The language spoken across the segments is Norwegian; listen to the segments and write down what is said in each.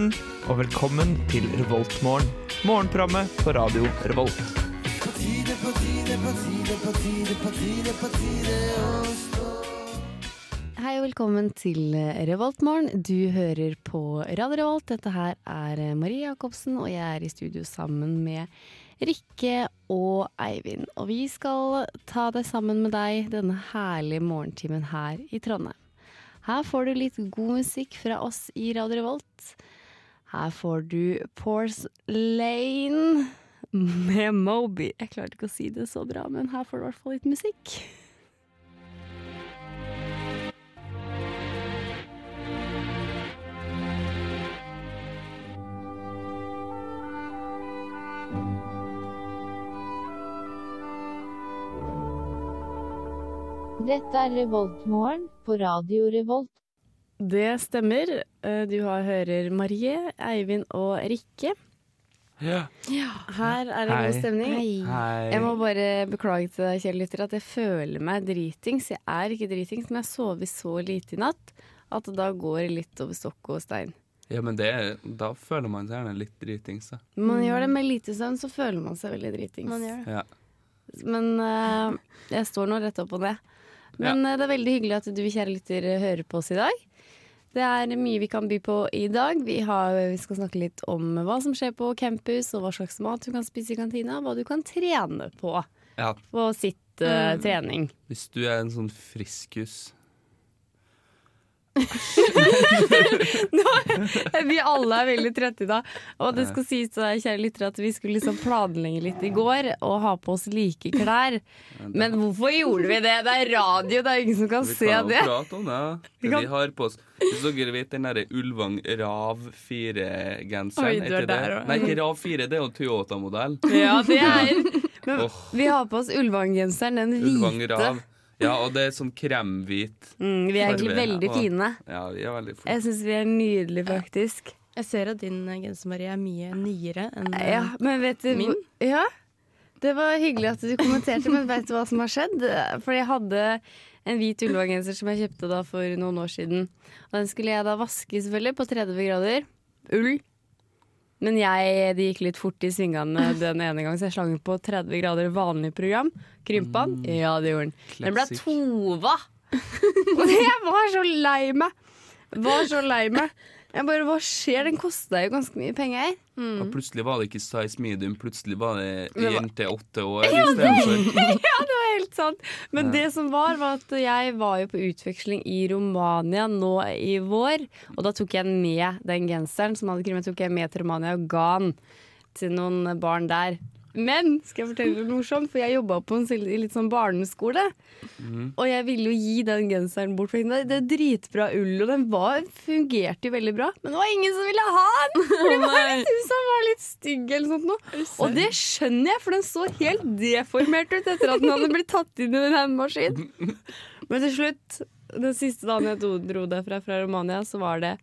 morgen, og velkommen til Revoltmorgen. Morgenprogrammet på radio Revolt. Hei og velkommen til Revoltmorgen. Du hører på Radio Revolt. Dette her er Marie Jacobsen, og jeg er i studio sammen med Rikke og Eivind. Og vi skal ta det sammen med deg denne herlige morgentimen her i Trondheim. Her får du litt god musikk fra oss i Radio Revolt. Her får du Pors Lane med Moby. Jeg klarte ikke å si det så bra, men her får du i hvert fall litt musikk. Dette er Revoltmorgen på Radio Revolt. Det stemmer. Eh, Du hører Marie, Eivind og Rikke. Ja. Her er det Hei. god stemning. Hei. Jeg må bare beklage til deg, kjære lytter, at jeg føler meg dritings. Jeg er ikke dritings, men jeg har sovet så lite i natt at da går det litt over stokk og stein. Ja, men det, da føler man seg gjerne litt dritings, da. Man gjør det med lite søvn, så føler man seg veldig dritings. Man gjør det. Ja. Men uh, jeg står nå rett opp og ned. Men ja. det er veldig hyggelig at du, kjære lytter, hører på oss i dag. Det er mye vi kan by på i dag. Vi, har, vi skal snakke litt om hva som skjer på campus, og hva slags mat du kan spise i kantina, hva du kan trene på ja. på sitt eh, trening. Hvis du er en sånn friskus Vi alle er veldig trøtte i dag. Og det skal sies til deg, kjære lyttere, at vi skulle liksom planlegge litt i går og ha på oss like klær. Men hvorfor gjorde vi det? Det er radio, det er ingen som kan Vi se kan jo det. prate om det. Vi Vi, har på oss Hvis dere vet den derre Ulvang Rav 4-genseren? Oi, er du er det? der også. Nei, ikke Rav 4, det er jo Toyota-modell. Ja, det er Men vi har på oss Ulvang-genseren, den Ulvang hvite. Rav. Ja, og det er sånn kremhvit Mm, vi er egentlig veldig Og- fine. Ja, vi er veldig fine. Jeg syns vi er nydelige, faktisk. Jeg ser at din eh, genser Marie, er mye nyere enn eh, Ja, men vet du Min? Ja, det var hyggelig at du kommenterte, men vet du hva som har skjedd? For jeg hadde en hvit ullvagenser som jeg kjøpte da for noen år siden. Og den skulle jeg da vaske selvfølgelig på 30 grader. Ull. Men jeg, det gikk litt fort i svingene den ene gangen, så jeg slang på 30 grader vanlig program. Krympa den? Ja, det gjorde den. Den ble tova! Og jeg var så lei meg. Var så lei meg. Jeg bare, Hva skjer? Den kosta jo ganske mye penger. Og plutselig var det ikke size medium, plutselig var det Det var- jente åtte år var helt sant. Men det som var, var at jeg var jo på utveksling i Romania nå i vår. Og da tok jeg med den genseren som hadde krimet, tok jeg med til Romania og ga den til noen barn der. Men skal jeg fortelle noe morsomt, for jeg jobba på en litt sånn barneskole. Og jeg ville jo gi den genseren bort. For det er dritbra ull, og den var, fungerte jo veldig bra. Men det var ingen som ville ha den! For det var litt, synes han var litt stygg eller sånt noe. Og det skjønner jeg, for den så helt deformert ut etter at den hadde blitt tatt inn i den hendemaskinen. Men til slutt, den siste dagen jeg dro derfra fra Romania, så var det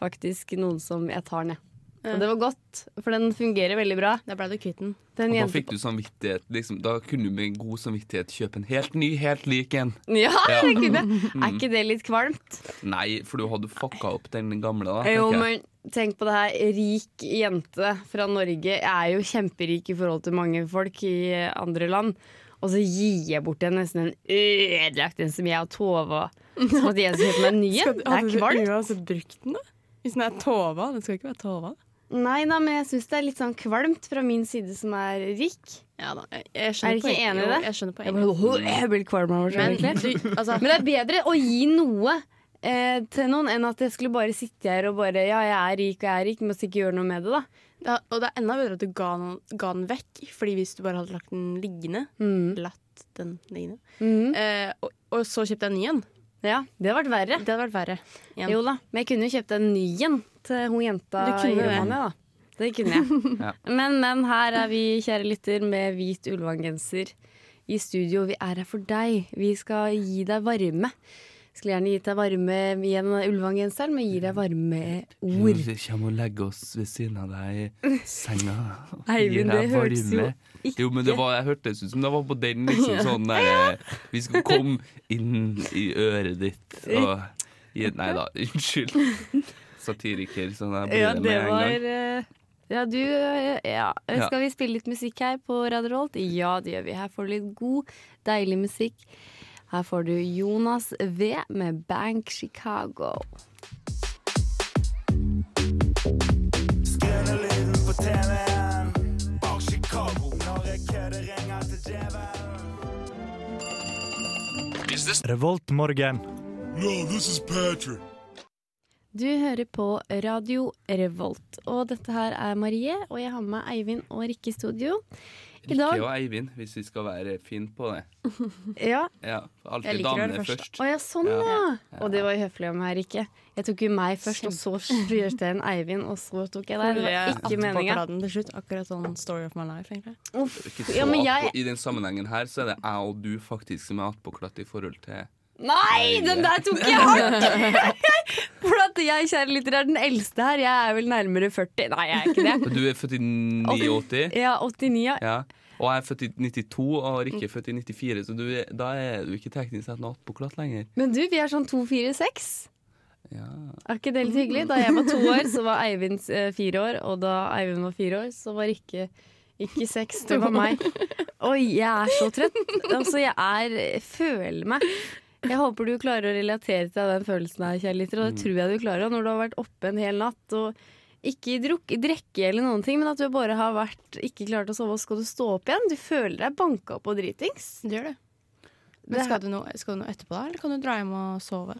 faktisk noen som jeg tar ned. Og det var godt, for den fungerer veldig bra. Da ble du kvitt den. Den Og da fikk du samvittighet. Liksom, da kunne du med god samvittighet kjøpe en helt ny, helt lik en. Ja, Ja. det kunne jeg. Er ikke det litt kvalmt? Nei, for du hadde fucka opp den gamle, da. Jo, men tenk på det her. Rik jente fra Norge. Jeg er jo kjemperik i forhold til mange folk i andre land. Og så gir jeg bort en nesten en ødelagt en som jeg og Tove Som at jeg skal kjøpe meg en ny en. Det er kvalmt. uansett brukt den, da? Hvis den er tova? Den skal ikke være tova. Nei da, men jeg syns det er litt sånn kvalmt fra min side som er rik. Ja da, jeg, jeg Er skjønner du ikke poenget. enig i Jo, det? Jeg skjønner Jeg, poenget. jeg blir kvalm av det. Men, egentlig. du, altså, Men det er bedre å gi noe eh, til noen enn at jeg skulle bare sitte her og bare Ja, jeg er rik og jeg er rik, men så ikke gjøre noe med det, da. ja, og det er enda bedre at du ga, noen, ga den vekk, Fordi hvis du bare hadde lagt den liggende, Mm. latt den liggende, mm. eh, og, og så kjøpte jeg en ny en, Ja, det hadde vært verre. det hadde vært verre. igjen. Jo da, men jeg kunne jo kjøpt en ny en til hun jenta i. Romania, da. Det kunne jeg. Ja. Men, men her er vi, kjære lytter, med hvit ullvanngenser i studio. Vi er her for deg. Vi skal gi deg varme. Skulle gjerne gitt deg varme gjennom den ullvanngenseren, men gir deg varme ord. Vi kommer og legger oss ved siden av deg i senga. Eivind, det hørtes jo ikke Jo, men det var, jeg hørtes ut som det var på den liksom sånn der Vi skal komme inn i øret ditt og gi Nei da, unnskyld. Satiriker, så da Ja, det det med en var gang. eh, Ja, du eh, Ja. Ja. Skal vi spille litt musikk her på Radio Rolt? Ja, det gjør vi. Her får du litt god, deilig musikk. Her får du Jonas V med Bank Chicago. Revoltmorgen. Du hører på Radio Revolt, og dette her er Marie, og jeg har med meg Eivind og Rikke i studio. I dag Rikke og Eivind, hvis vi skal være fine på det. Ja, Ja, Jeg Alltid damene først. først, Å ja, sånn ja. Ja. Og det var høflig av meg, Rikke. Jeg tok jo meg først, og så styrte jeg en Eivind, og så tok jeg deg. Det var ikke meninga. Til slutt. Akkurat sånn story of my life, egentlig. Uff. Ikke så Ja, men jeg I den sammenhengen her så er det jeg og du faktisk som er attpåklatt i forhold til Nei, den der tok jeg hardt! For at jeg, kjære lytter, er den eldste her. Jeg er vel nærmere 40. Nei, jeg er ikke det. Du er født i 89? Ja, 89, ja. Ja. Og jeg er født i 92, og Rikke er født i 94, så du, da er du ikke teknisk sett noe attpåklatt lenger. Men du, vi er sånn 2-4-6. Ja. Er ikke det litt hyggelig? Da jeg var to år, så var Eivind eh, fire år. Og da Eivind var fire år, så var Rikke ikke seks, det var meg. Oi, jeg er så trøtt. Altså, jeg er Føler meg Jeg håper du klarer å relatere til den følelsen her, kjærligheter, og det tror jeg du klarer. Når du har vært oppe en hel natt og ikke drukk, drekke eller noen ting, men at du bare har vært ikke klart å sove, og skal du stå opp igjen? Du føler deg banka opp og dritings. Du gjør det. Men Det- skal du, noe, skal du noe etterpå, da? Eller kan du dra hjem og sove?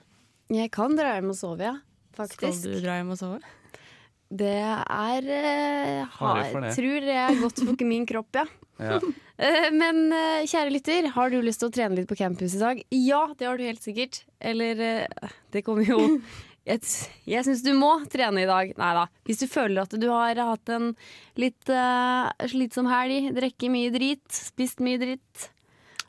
Jeg kan dra hjem og sove, ja. Skal du dra hjem og sove? Det er eh, har. Tror det er godt for min kropp, ja. ja. Eh, Men eh, kjære lytter, har du lyst til å trene litt på campus i dag? Ja, det har du helt sikkert. Eller eh, det kommer jo Jeg, jeg syns du må trene i dag. Nei da. Hvis du føler at du har hatt en litt uh, slitsom helg, drukket mye drit, spist mye dritt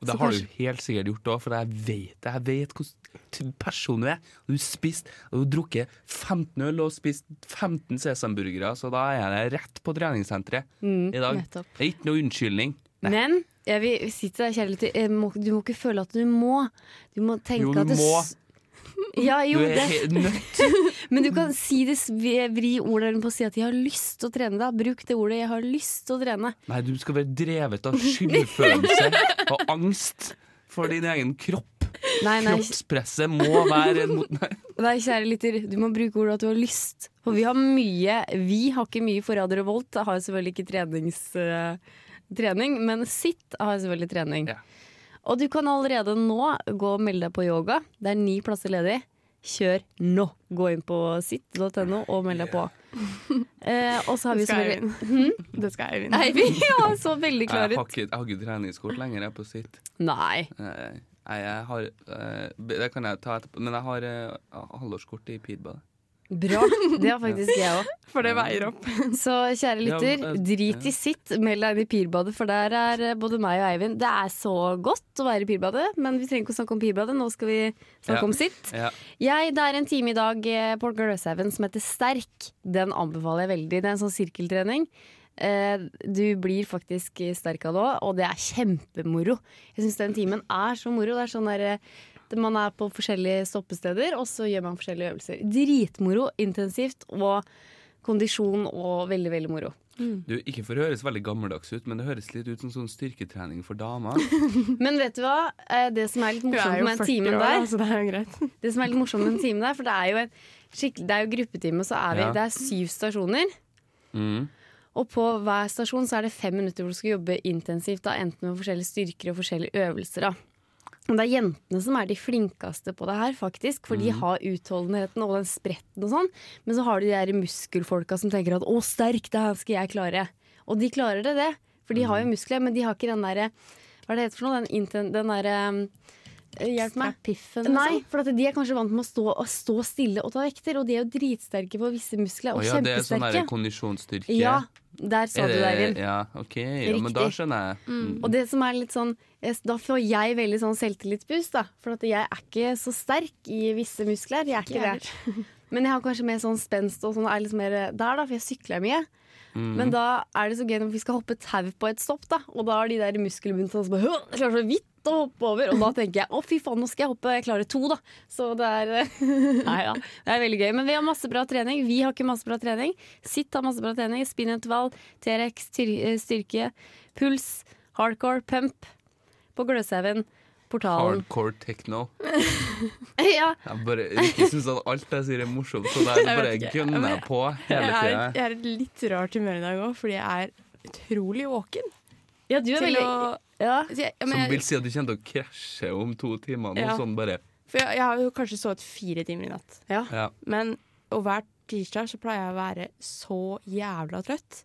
Og det har kanskje- du helt sikkert gjort òg, for jeg vet. Jeg vet hvordan person du er. Du har spist og du drukket 15 øl og spist 15 sesamburgere, så da er jeg rett på treningssenteret i dag. Nettopp. Det er ikke noe unnskyldning. Nei. Men jeg vil si til deg, kjære lytter, du må ikke føle at du må. Du må tenke Jo, du at det må. Ja, jo, Du er det, helt nødt. Men du kan si det, vri ordet på å si at 'jeg har lyst til å trene'. da Bruk det ordet 'jeg har lyst til å trene'. Nei, du skal være drevet av skyldfølelse og angst for din egen kropp. Nei, nei, Kroppspresset må være mot... Nei. nei, kjære lytter, du må bruke ordet at du har lyst. For vi har mye Vi har ikke mye for Radio Revolt. Jeg har selvfølgelig ikke trenings, eh, trening, men sitt har selvfølgelig trening. Ja. Og du kan allerede nå gå og melde deg på yoga. Det er ni plasser ledig. Kjør nå! Gå inn på sitt.no og meld deg på. Eh, og så har vi Det skal selvfølgelig Det skal Eivind. Eivind ja, så veldig Jeg klar har ut. ikke, jeg har ikke treningskort lenger, jeg på sitt. Nei. Eh, Nei, jeg har eh, Det kan jeg ta etterpå, men jeg har uh, halvårskort i Peabody. Bra. Det har faktisk jeg òg. For det veier opp. Så kjære lytter, eh, drit i sitt. Meld deg inn i Pirbadet, for der er eh, både meg og Eivind. Det er så godt å være i Pirbadet, men vi trenger ikke å snakke om Pirbadet. Nå skal vi snakke Ja. om sitt. Ja. Jeg, det er en time i dag eh, på Gløshaugen som heter Sterk. Den anbefaler jeg veldig. Det er en sånn sirkeltrening. Eh, Du blir faktisk sterk av det òg, og det er kjempemoro. Jeg syns den timen er så moro. Det er sånn der, eh, man er på forskjellige stoppesteder, og så gjør man forskjellige øvelser. Dritmoro, intensivt og kondisjon og veldig, veldig moro. Du, Ikke for å høres veldig gammeldags ut, men det høres litt ut som sånn styrketrening for damer. Men vet du hva? Eh, Det som er litt morsomt med den timen der, altså det er jo greit. Det som er litt morsomt med den timen der, for det er jo, en det er jo gruppetime, så er vi, Ja. det er syv stasjoner. Mm. Og på hver stasjon så er det fem minutter hvor du skal jobbe intensivt, da, enten med forskjellige styrker og forskjellige øvelser. Da. Og det er jentene som er de flinkeste på det her, faktisk, for de har utholdenheten og den spretten og sånn. Men så har du de der muskelfolka som tenker at 'å, sterk, det her skal jeg klare'. Og de klarer det, det. For de har jo muskler, men de har ikke den derre Hva er det heter for noe? Den, den derre eh, Hjelp meg. Piffen, Nei, for at de er kanskje vant med å stå, å stå stille og ta vekter, og de er jo dritsterke på visse muskler. Å oh, ja, det er sånn kjempesterke. kondisjonsstyrke. Ja, der sa du det- Eivind. Ja, ok. Ja, men da skjønner jeg. Mm. Og det som er litt sånn Da får jeg veldig sånn selvtillitsboost, da. For at jeg er ikke så sterk i visse muskler. Jeg er ikke det. Men jeg har kanskje mer sånn spenst og sånn er litt mer der, da, for jeg sykler mye. Mm. Men da er det så gøy når vi skal hoppe tau på et stopp, da. Og da er de der muskelbundet som bare klarer så vidt å hoppe over. Og da tenker jeg å fy faen, nå skal jeg hoppe. Jeg klarer to, da. Så det er Nei da. Det er veldig gøy. Men vi har masse bra trening. Vi har ikke masse bra trening. Sitt har masse bra trening. Spinnintervall, T-rex, eh, styrke, puls, hardcore, pump. På Gløshaugen. Portalen. Hardcore techno. Ja. Jeg bare ikke syns at alt jeg sier er morsomt, så der bare jeg gønner jeg på hele tida. jeg er i et litt rart humør i dag òg, fordi jeg er utrolig våken. ja, du er Til veldig å, ja. så jeg, ja, Som vil si at du kommer til å krasje om to timer. Noe Ja. sånn bare for jeg, jeg har jo kanskje sovet fire timer i natt. Ja. Men og hver tirsdag så pleier jeg å være så jævla trøtt.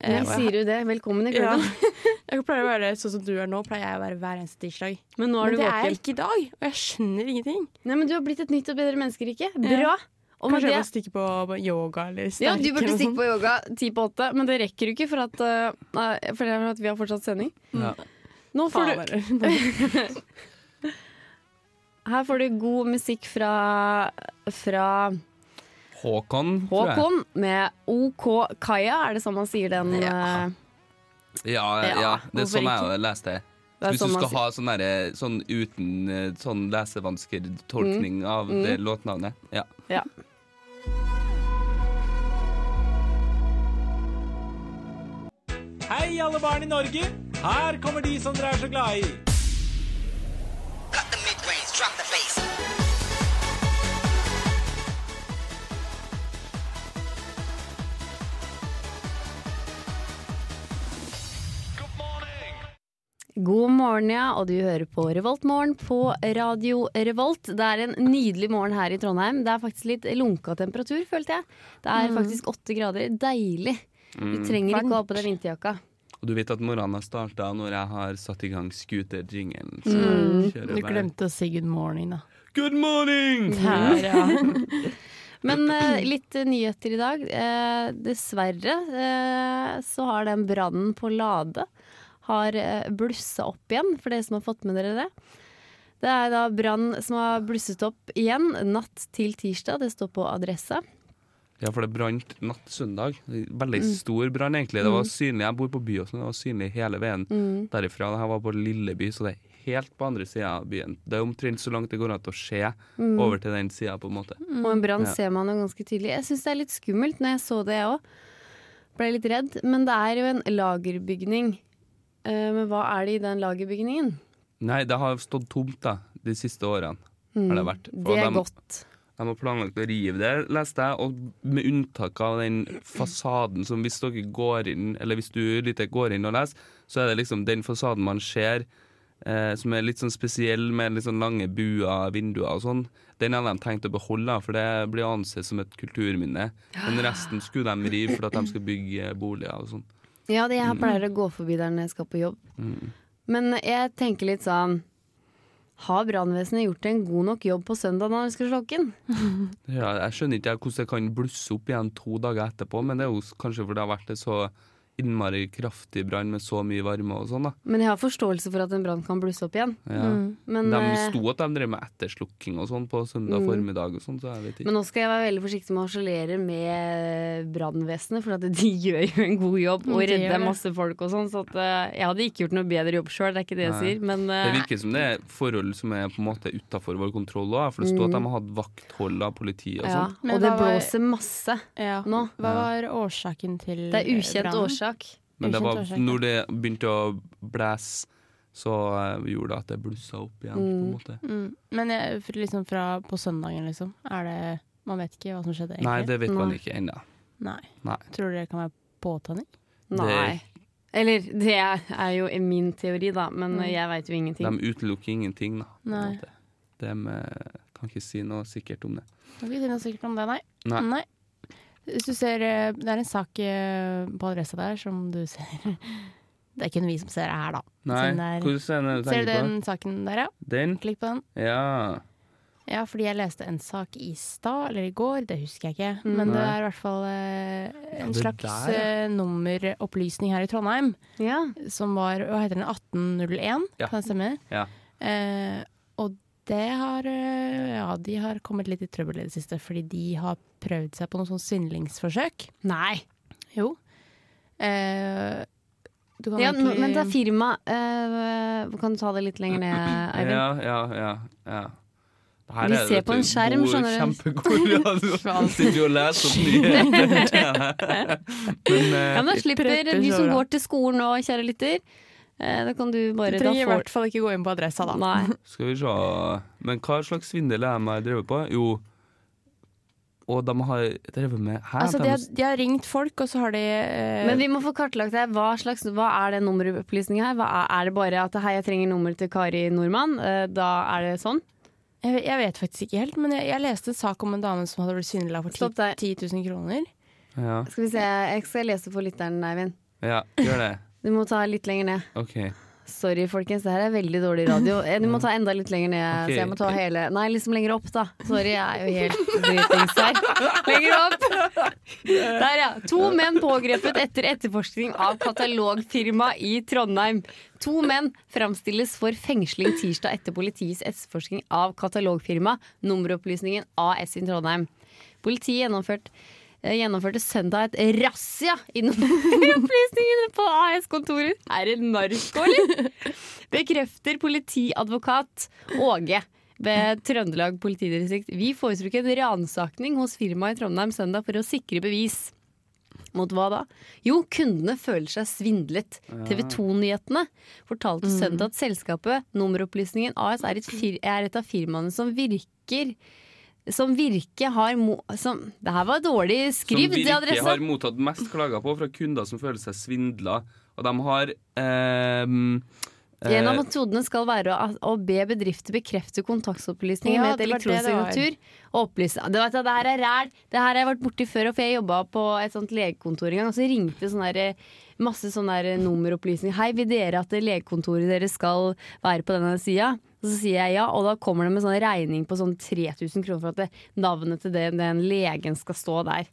Eh, jeg- sier du det. Velkommen i ja. klubben. Jeg pleier å være sånn som du er nå, pleier jeg å være hver eneste tirsdag. Men nå Men er du det er jeg ikke i dag, og jeg skjønner ingenting. Nei, men Du har blitt et nytt og bedre menneske, Rikke. Bra. Ja. Og Kanskje jeg må stikke på yoga eller ja, du burde stikke på yoga ti på åtte, men det rekker du ikke for at, uh, er for at vi har fortsatt sending. Ja. Nå får du, her får du god musikk fra, fra Håkon, tror jeg. Håkon med OK Kaja. Er det sånn man sier den? Ja. eh, Ja, ja, det er sånn jeg leste det. det Hvis sånn du skal ha sånn, der, sånn uten eh, sånn lesevansker-tolkning av Mm. det låtnavnet. Ja. Ja. Hei, alle barn i Norge! Her kommer de som dere er så glad i. Cut the mid-range, drop the bass. God morgen, ja, og du hører på Revoltmorgen på Radio Revolt. Det er en nydelig morgen her i Trondheim. Det er faktisk litt lunka temperatur, følte jeg. Det er faktisk åtte grader. Deilig. Du trenger ikke å ha på deg vinterjakka. Og du vet at morgenen har starta når jeg har satt i gang scooter-jingelen. Mm. Du glemte å si good morning, da. Good morning! Her, ja. Men eh, litt nyheter i dag. Eh, dessverre eh, så har den brannen på Lade har uh, blussa opp igjen, for dere som har fått med dere det. Det er da brann som har blusset opp igjen natt til tirsdag. Det står på adressa. Ja, for det brant natt søndag. Veldig Mm. stor brann, egentlig. Det var synlig, Jeg bor på Byåsen, det var synlig hele veien Mm. derifra. Det her var på Lilleby, så det er helt på andre sida av byen. Det er omtrent så langt det går an til å se Mm. over til den sida, på en måte. Og en brann Ja. ser man jo ganske tydelig. Jeg syns det er litt skummelt når jeg så det, jeg òg. Ble litt redd. Men det er jo en lagerbygning. Eh, men hva er det i den lagerbygningen? Nei, det har stått tomt da, de siste årene. Har det vært. Mm. For Det er de- godt. De har planlagt å rive det, leste jeg, og med unntak av den fasaden som hvis dere går inn, eller hvis du litt går inn og leser, så er det liksom den fasaden man ser eh, som er litt sånn spesiell med litt sånn lange buer, vinduer og sånn. Den har de tenkt å beholde, for det blir ansett som et kulturminne. Men resten skulle de rive for at de skal bygge boliger og sånn. Ja, det, jeg pleier å gå forbi der når jeg skal på jobb. Mm. Men jeg tenker litt sånn Har brannvesenet gjort en god nok jobb på søndag når de skal slokke den? Ja, jeg skjønner ikke hvordan det kan blusse opp igjen to dager etterpå, men det er jo kanskje fordi det har vært en så innmari kraftig brann med så mye varme og sånn, da. Men jeg har forståelse for at en brann kan blusse opp igjen. Ja. Men, De eh, sto at de drev med etterslukking og sånn på søndag formiddag og sånn, så jeg vet ikke. men nå skal jeg være veldig forsiktig med å harselere med brannvesenet, for at de gjør jo en god jobb og Mm, gjør redder masse folk og sånn. Så at, eh, jeg hadde ikke gjort noe bedre jobb sjøl, det er ikke det jeg Nei. sier. Men eh, Det virker som det er forhold som er på en måte utafor vår kontroll òg, for det står at de har hatt vakthold av politiet og Mm. ja. sånn. Og det blåser masse ja. nå. Hva var årsaken til Det er ukjent brannen? Årsak. Men det var, når det begynte å blæse, så eh, gjorde det at det blussa opp igjen, på en måte. Mm. Men jeg, liksom fra på søndagen, liksom. Er det Man vet ikke hva som skjedde, egentlig? Nei, det vet man ikke ennå. Nei. Nei. Tror du det kan være påtenning? Nei. Eller det er jo min teori, da, men Mm. jeg veit jo ingenting. De utelukker ingenting, da. Nei. De eh, kan ikke si noe sikkert om det. Kan ikke si noe sikkert om det, nei. Nei. Hvis du ser eh, Det er en sak eh, på adressa der som du ser Det er ikke vi som ser det her, da. Nei, der, er- hvordan er det du Ser du den saken der, ja? Den? Klikk på den. Ja. Ja, fordi jeg leste en sak i stad, eller i går, det husker jeg ikke. Men Men det er i hvert fall eh, en ja, slags der, ja. eh, nummeropplysning her i Trondheim. Ja. Som var hva heter den, 1801, Ja. kan det stemme? Ja. Eh, og Det har øh, Ja, de har kommet litt i trøbbel i det siste, fordi de har prøvd seg på noen sånn svindlingsforsøk. Nei. Jo. Eh, du kan Ja, egentlig men det er firma. eh, kan du ta det litt lenger ned, Eivind? Ja, ja, ja. ja. Her Vi er ser på en skjerm, god- skjønner du. Kjempegod radio. Sitter jo og leser opp nyheter. Men eh, Ja, men da slipper de som går til skolen nå, kjære lytter. Eh, Da kan du Du bare da trenger i hvert fall ikke gå inn på adressa, da. Nei. skal vi se Men hva slags svindel er de har drevet på? Jo Og de har drevet med her, Altså, de, har, de har ringt folk, og så har de eh, Men vi må få kartlagt det. Hva, slags, hva er det nummeropplysninga her? Hva er, er det bare at hei, jeg trenger nummer til Kari Nordmann? Eh, Da er det sånn? jeg, jeg vet faktisk ikke helt, men jeg, jeg leste en sak om en dame som hadde blitt svindla for 10, 10 000 kroner. ja. Skal vi se, jeg skal lese for lytteren, Eivind. ja, gjør det. Du må ta litt lenger ned. OK. Sorry, folkens, det her er veldig dårlig radio. Eh, Du må ta enda litt lenger ned. Okay. Så jeg må ta hele Nei, liksom lenger opp, da. Sorry, jeg er jo helt dritings her. Lenger opp! Der, ja. To menn pågrepet etter etterforskning av katalogfirma i Trondheim. To menn framstilles for fengsling tirsdag etter politiets etterforskning av katalogfirma Nummeropplysningen AS i Trondheim. Politiet gjennomført, gjennomførte søndag et razzia i nummeropplysningene på AS-kontoret. Er det narko, eller? Bekrefter politiadvokat Åge ved Trøndelag politidistrikt. Vi foretok en ransakning hos firmaet i Trondheim søndag for å sikre bevis. Mot hva da? Jo, kundene føler seg svindlet. TV 2-nyhetene fortalte søndag at selskapet Nummeropplysningen AS er et, er et av firmaene som virker som virke har mo som, Det her var dårlig Som skriv Som Virke har mottatt mest klager på fra kunder som føler seg svindla. Og de har eh, eh, En av metodene skal være å, å be bedrifter bekrefte kontaktopplysninger Ja, med et elektronisk og opplyse Det, du, det her er ræl. Det her har jeg vært borti før, for jeg jobba på et sånt legekontor en gang, og så ringte sånn der, masse sånne der nummeropplysninger. Hei, vil dere at legekontoret deres skal være på denne sida? Og så sier jeg ja, og da kommer det med sånn regning på sånn 3000 kroner for at det, navnet til den, den legen skal stå der.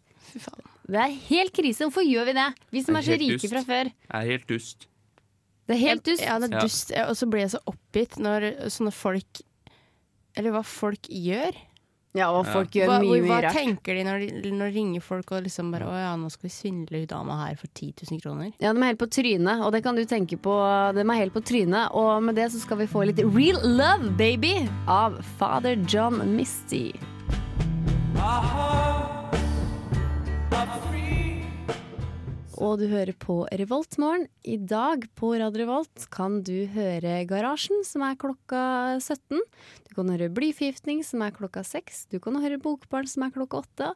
Det er helt krise. Hvorfor gjør vi det? Vi som Det er er så rike dust. fra før. Det er helt dust. Det er helt dust. Ja, det er Ja. dust. Og så blir jeg så oppgitt når sånne folk Eller hva folk gjør. Ja, og folk gjør Hva, mye, mye rart. hva tenker de når, de når de ringer folk og liksom bare Å ja, nå skal vi svindle hun dama her for 10 000 kroner. Ja, de er helt på trynet, og det kan du tenke på. De er helt på trynet, og med det så skal vi få litt Real Love Baby av Father John Misty. Og du hører på Revoltmorgen. I dag på Radio Revolt kan du høre Garasjen, som er klokka 17. Du kan høre Blyforgiftning, som er klokka 6. Du kan høre Bokbarn, som er klokka 8.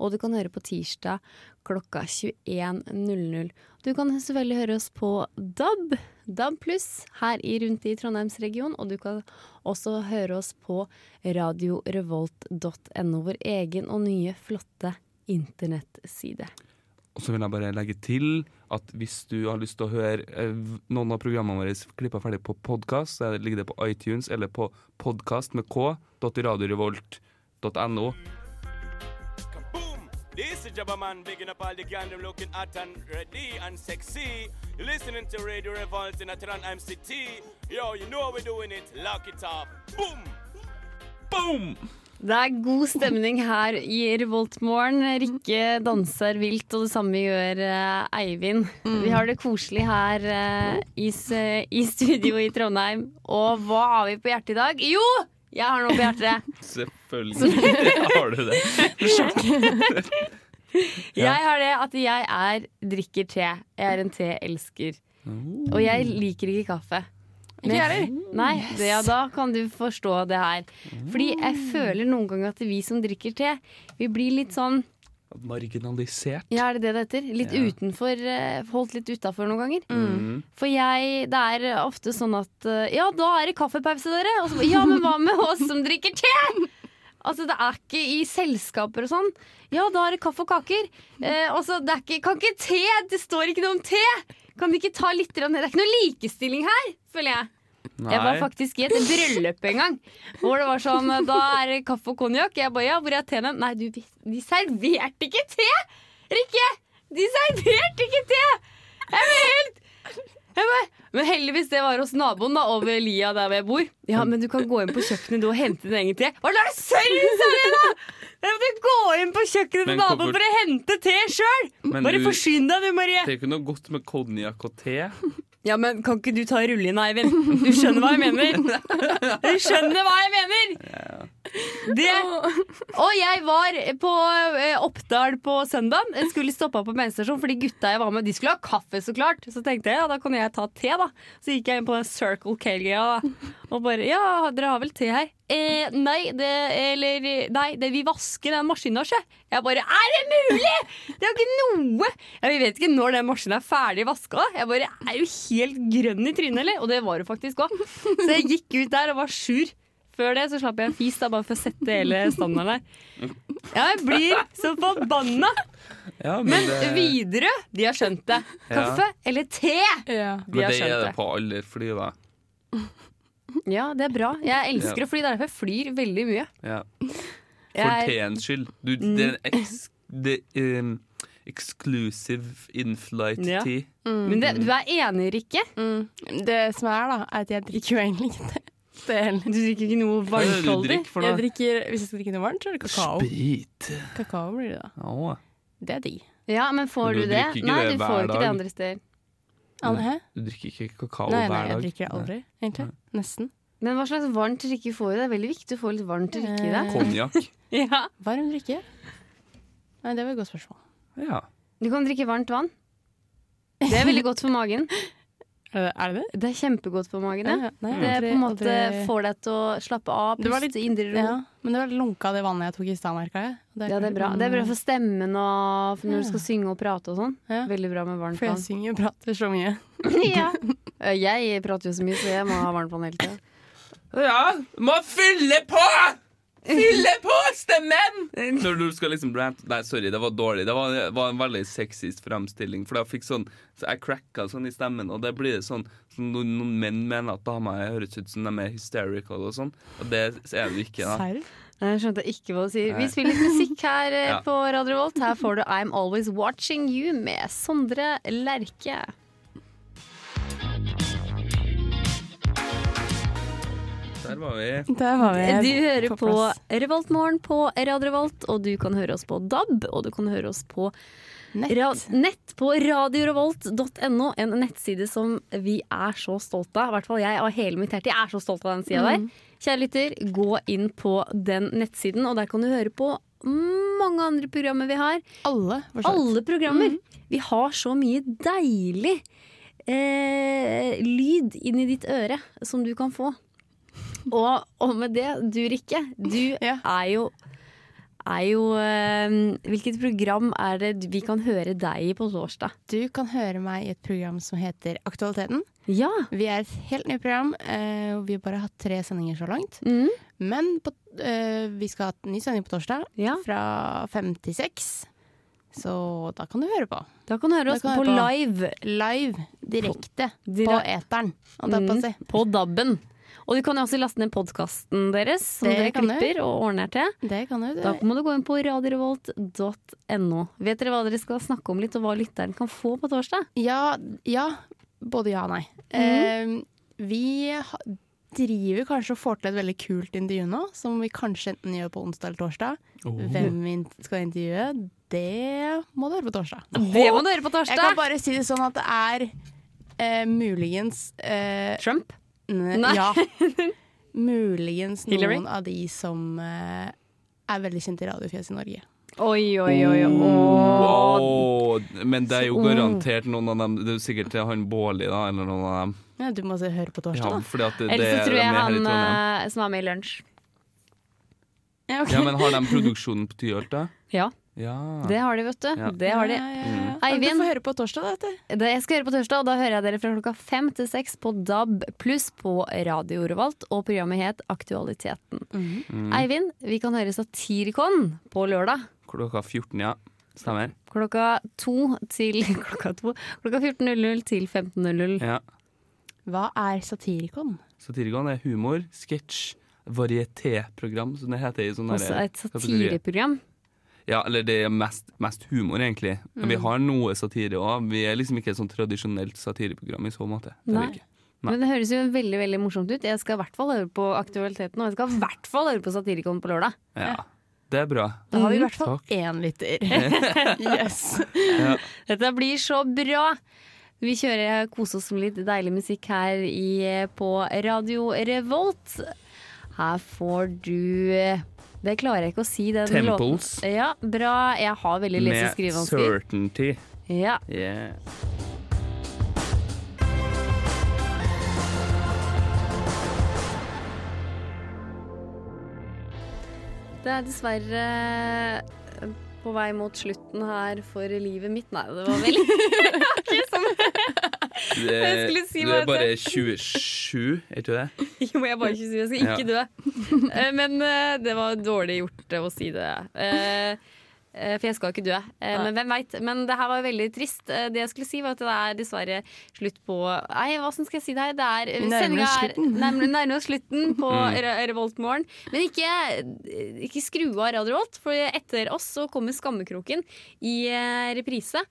Og du kan høre på tirsdag klokka 21.00. Du kan selvfølgelig høre oss på DAB, DAB pluss, her i rundt i Trondheimsregionen. Og du kan også høre oss på radiorevolt.no, vår egen og nye, flotte internettside. Og så vil jeg bare legge til at hvis du har lyst til å høre eh, noen av programmene våre klippa ferdig på podkast, så er ligger det på iTunes eller på podkast med k.radiorevolt.no. This is Jabba Man bigging up all the gang them looking at and ready and sexy. You're listening to Radio Revolt in Atran MCT. Yo, you know how we're doing it. Lock it up. Boom! Boom! Det er god stemning her i Revoltmorgen. Rikke danser vilt, og det samme gjør eh, Eivind. Vi har det koselig her eh, i, i studio i Trondheim. Og hva har vi på hjertet i dag? Jo! Jeg har noe på hjertet. Selvfølgelig har du det. Jeg har det at jeg er drikker te. Jeg er en teelsker. Og jeg liker ikke kaffe. Ikke jeg heller. Nei, det, ja, da kan du forstå det her. Fordi jeg føler noen ganger at vi som drikker te, vi blir litt sånn Marginalisert. Ja, er det det det heter? Litt Ja. utenfor, eh, holdt litt utafor noen ganger. Mm. For jeg, det er ofte sånn at eh, Ja, da er det kaffepause, dere! Og så, ja, men hva med oss som drikker te? Altså, det er ikke i selskaper og sånn. Ja, da er det kaffe og kaker. Eh, og det er ikke, kan ikke te! Det står ikke noe om te! Kan de ikke ta litt ned? Det er ikke noe likestilling her, føler jeg. Jeg var faktisk i et bryllup en gang. Hvor det var sånn Da er det kaffe og konjakk. Jeg bare ja, hvor er teene? Nei, du, de serverte ikke te! Rikke! De serverte ikke te! Jeg ble helt Men heldigvis det var hos naboen da, over lia der hvor jeg bor. Ja, men du kan gå inn på kjøkkenet du og hente din egen te. Hva er det serr, sa jeg da! Jeg måtte gå inn på kjøkkenet til naboen for å hente te sjøl! Bare forsyn deg du, Marie. Det er ikke noe godt med konjakk og te. Ja, men Kan ikke du ta rulle inn, Eivind? Du skjønner hva jeg mener? Du skjønner hva jeg mener! Det. Og jeg var på eh, Oppdal på søndag. Jeg skulle stoppe på bensinstasjonen fordi gutta jeg var med, de skulle ha kaffe, så klart. Så tenkte jeg ja, da kan jeg ta te, da. Så gikk jeg inn på den Circle K-greia og bare ja, dere har vel te her? Eh, nei, det, eller, nei det, vi vasker den maskinen, sjø. Jeg bare er det mulig?! Det er jo ikke noe! Ja, vi vet ikke når den maskinen er ferdig vaska. Jeg bare er jo helt grønn i trynet, eller? Og det var det faktisk òg. Så jeg gikk ut der og var sur. Før det så slapp jeg en fis da, bare for å sette hele standarden der. Ja, jeg blir så forbanna! Ja, men, Men det, Widerøe, de har skjønt det. Kaffe eller te? Ja. De har skjønt det Men det er det. på alle fly, da. Ja, det er bra. Jeg elsker Ja. å fly. Det er derfor jeg flyr veldig mye. Ja. For Jeg, teens skyld. Du, det er eks, det, um, exclusive in-flight Ja. tea. men det, du er enig, Rikke? Mm. Det som er, da, er at jeg drikker jo egentlig ikke det. Det heller. Du drikker ikke noe varmtholdig? Jeg drikker, hvis jeg skal drikke noe varmt, så er det kakao. Sprit. Kakao blir det da. Å. Det er digg. Ja, men får Men du du det? Nei, det du får ikke det dag. andre steder. Hæ? Du drikker ikke kakao Nei, nei, hver jeg drikker det aldri, egentlig. Nesten. Men hva slags varmt drikke får du? Det er veldig viktig å få litt varmt drikke i det. Eh, Konjakk. Ja. Varm drikke? Nei, det var et godt spørsmål. Ja. Du kan drikke varmt vann. Det er veldig godt for magen. Er det er det? det? Det er kjempegodt for magen. Ja. Ja, nei, Det aldri- på en måte aldri- får deg til å slappe av, Det var puste litt- indre ro. Ja, men det var lunka det vannet jeg tok i stad, merka jeg. Ja, det er bra. Det er bra for stemmen og for når du skal synge og prate og sånn. Ja. Veldig bra med varmt For jeg synger og prater så mye. ja. Jeg prater jo så mye, så jeg må ha varmt vann hele tida. Ja, må fylle på! Stemmen! Når du skal liksom rant Nei, sorry, det var dårlig. Det var, var en veldig sexist fremstilling. For jeg fikk sånn Så jeg cracka sånn i stemmen, og det blir sånn som noen, noen menn mener at damer høres ut som de er hysterical og sånn. Og det er du ikke, da. Serr? Jeg skjønte ikke hva du sier. Vi spiller litt musikk her eh, Ja. på Radio Volt. Her får du I'm Always Watching You med Sondre Lerche. Der var vi. Der var vi. Du hører på, Revolt Revoltmorgen på Radio Revolt, og du kan høre oss på DAB, og du kan høre oss på Nett. ra nett på radiorevolt.no, en nettside som vi er så stolte av. I hvert fall jeg og hele mitt hjerte. Jeg er så stolt av den sida der. Kjære lytter, gå inn på den nettsiden, og der kan du høre på mange andre programmer vi har. Alle. Alle programmer. Vi har så mye deilig eh, lyd inn i ditt øre som du kan få. Og, og med det, du Rikke, du Ja. er jo er jo øh, Hvilket program er det vi kan høre deg i på torsdag? Du kan høre meg i et program som heter Aktualiteten. Ja. Vi er et helt nytt program, Øh, vi har bare hatt tre sendinger så langt. Mm. Men på, øh, vi skal ha en ny sending på torsdag ja. fra fem til seks. Så da kan du høre på. Da kan du høre oss på høre på. live. Live, direkte, Dira- på eteren. Mm, på DAB-en. Og du kan jo også laste ned podkasten deres, som Det dere klipper du. og ordner til. Det kan du. Da må du gå inn på radiorevolt.no. Vet dere hva dere skal snakke om litt, og hva lytteren kan få på torsdag? Ja, ja. Både ja og nei. eh, vi driver kanskje og får til et veldig kult intervju nå, som vi kanskje enten gjør på onsdag eller torsdag. Hvem vi skal intervjue, det må du høre på torsdag. Det må du høre på torsdag! Jeg kan bare si det sånn at det er eh, muligens eh, Trump. Nei. Ja. Muligens Hillary? noen av de som eh, er veldig kjent i radiofjes i Norge. Oi, oi, oi. oi. Wow. men det er jo garantert noen av dem Det er jo sikkert han Bårli, da, eller noen av dem. Ja, du må se- høre på Ja, torsdag, da. fordi at det, det Ellers så tror jeg han eh, som var med i Lunsj. Ja, okay. Ja, men har de produksjonen på Tyholt, da? Ja, Ja. det har de, vet du. Ja. Det har de. Ja, ja, ja. Eivind? Du får høre på torsdag, da, vet du. Det jeg skal høre på torsdag, og da hører jeg dere fra klokka fem til seks på DAB pluss på Radio Revolt, og programmet het Aktualiteten. Mm. Eivind, vi kan høre Satirikon på lørdag. Klokka 14, ja. Stemmer. Klokka to til klokka, to, klokka 14.00 til 15.00. Ja. Hva er Satirikon? Satirikon er humor, sketsj, varietéprogram, som det heter i sånne Også et kategorier. satireprogram. Ja, eller det er mest, mest humor, egentlig. Men Mm. vi har noe satire òg. Vi er liksom ikke et sånn tradisjonelt satireprogram i så måte. Nei. Nei. Men det høres jo veldig veldig morsomt ut. Jeg skal i hvert fall høre på Aktualiteten, og jeg skal i hvert fall høre på Satirikon på lørdag. Ja, det er bra. Da har vi i Mm. hvert fall Takk. én lytter. yes. Ja. Dette blir så bra! Vi kjører kose oss med litt deilig musikk her i, på Radio Revolt. Her får du Det klarer jeg ikke å si, den Temples. låten. Ja, bra. Jeg har veldig lese- og Med certainty. Ja. Yeah. Det er dessverre eh, på vei mot slutten her for livet mitt. Nei, det var vel ikke som Det, er, si du er bare 27, er ikke det? Jo, jeg er bare 27, jeg skal ikke dø. Eh, Men eh, det var dårlig gjort eh, å si det. For jeg skal ikke dø. Eh, Men hvem veit. Men det her var veldig trist. Det jeg skulle si, var at det er dessverre slutt på Nei, hva skal jeg si det her? Det er nærmer sendinga oss er slutten. nærmer, nærmer oss slutten på Mm. Re- Revoltmorgen. Men ikke, ikke skru av Radio Revolt, for etter oss så kommer Skammekroken i reprise.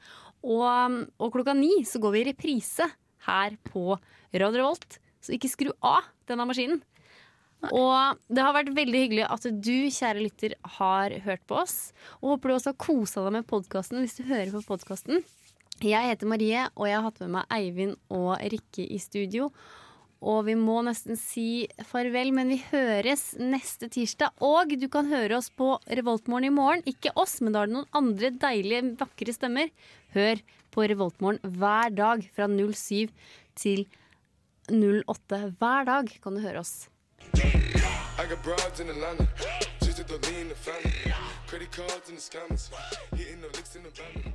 Og, og klokka ni så går vi i reprise her på Radio Revolt. Så ikke skru av denne maskinen. Og det har vært veldig hyggelig at du, kjære lytter, har hørt på oss. Og håper du også har kosa deg med podkasten hvis du hører på podkasten. Jeg heter Marie, og jeg har hatt med meg Eivind og Rikke i studio. Og vi må nesten si farvel, men vi høres neste tirsdag. Og du kan høre oss på Revoltmorgen i morgen. Ikke oss, men da er det noen andre deilige, vakre stemmer. Hør på Revoltmorgen hver dag fra 07 til 08. Hver dag kan du høre oss. I.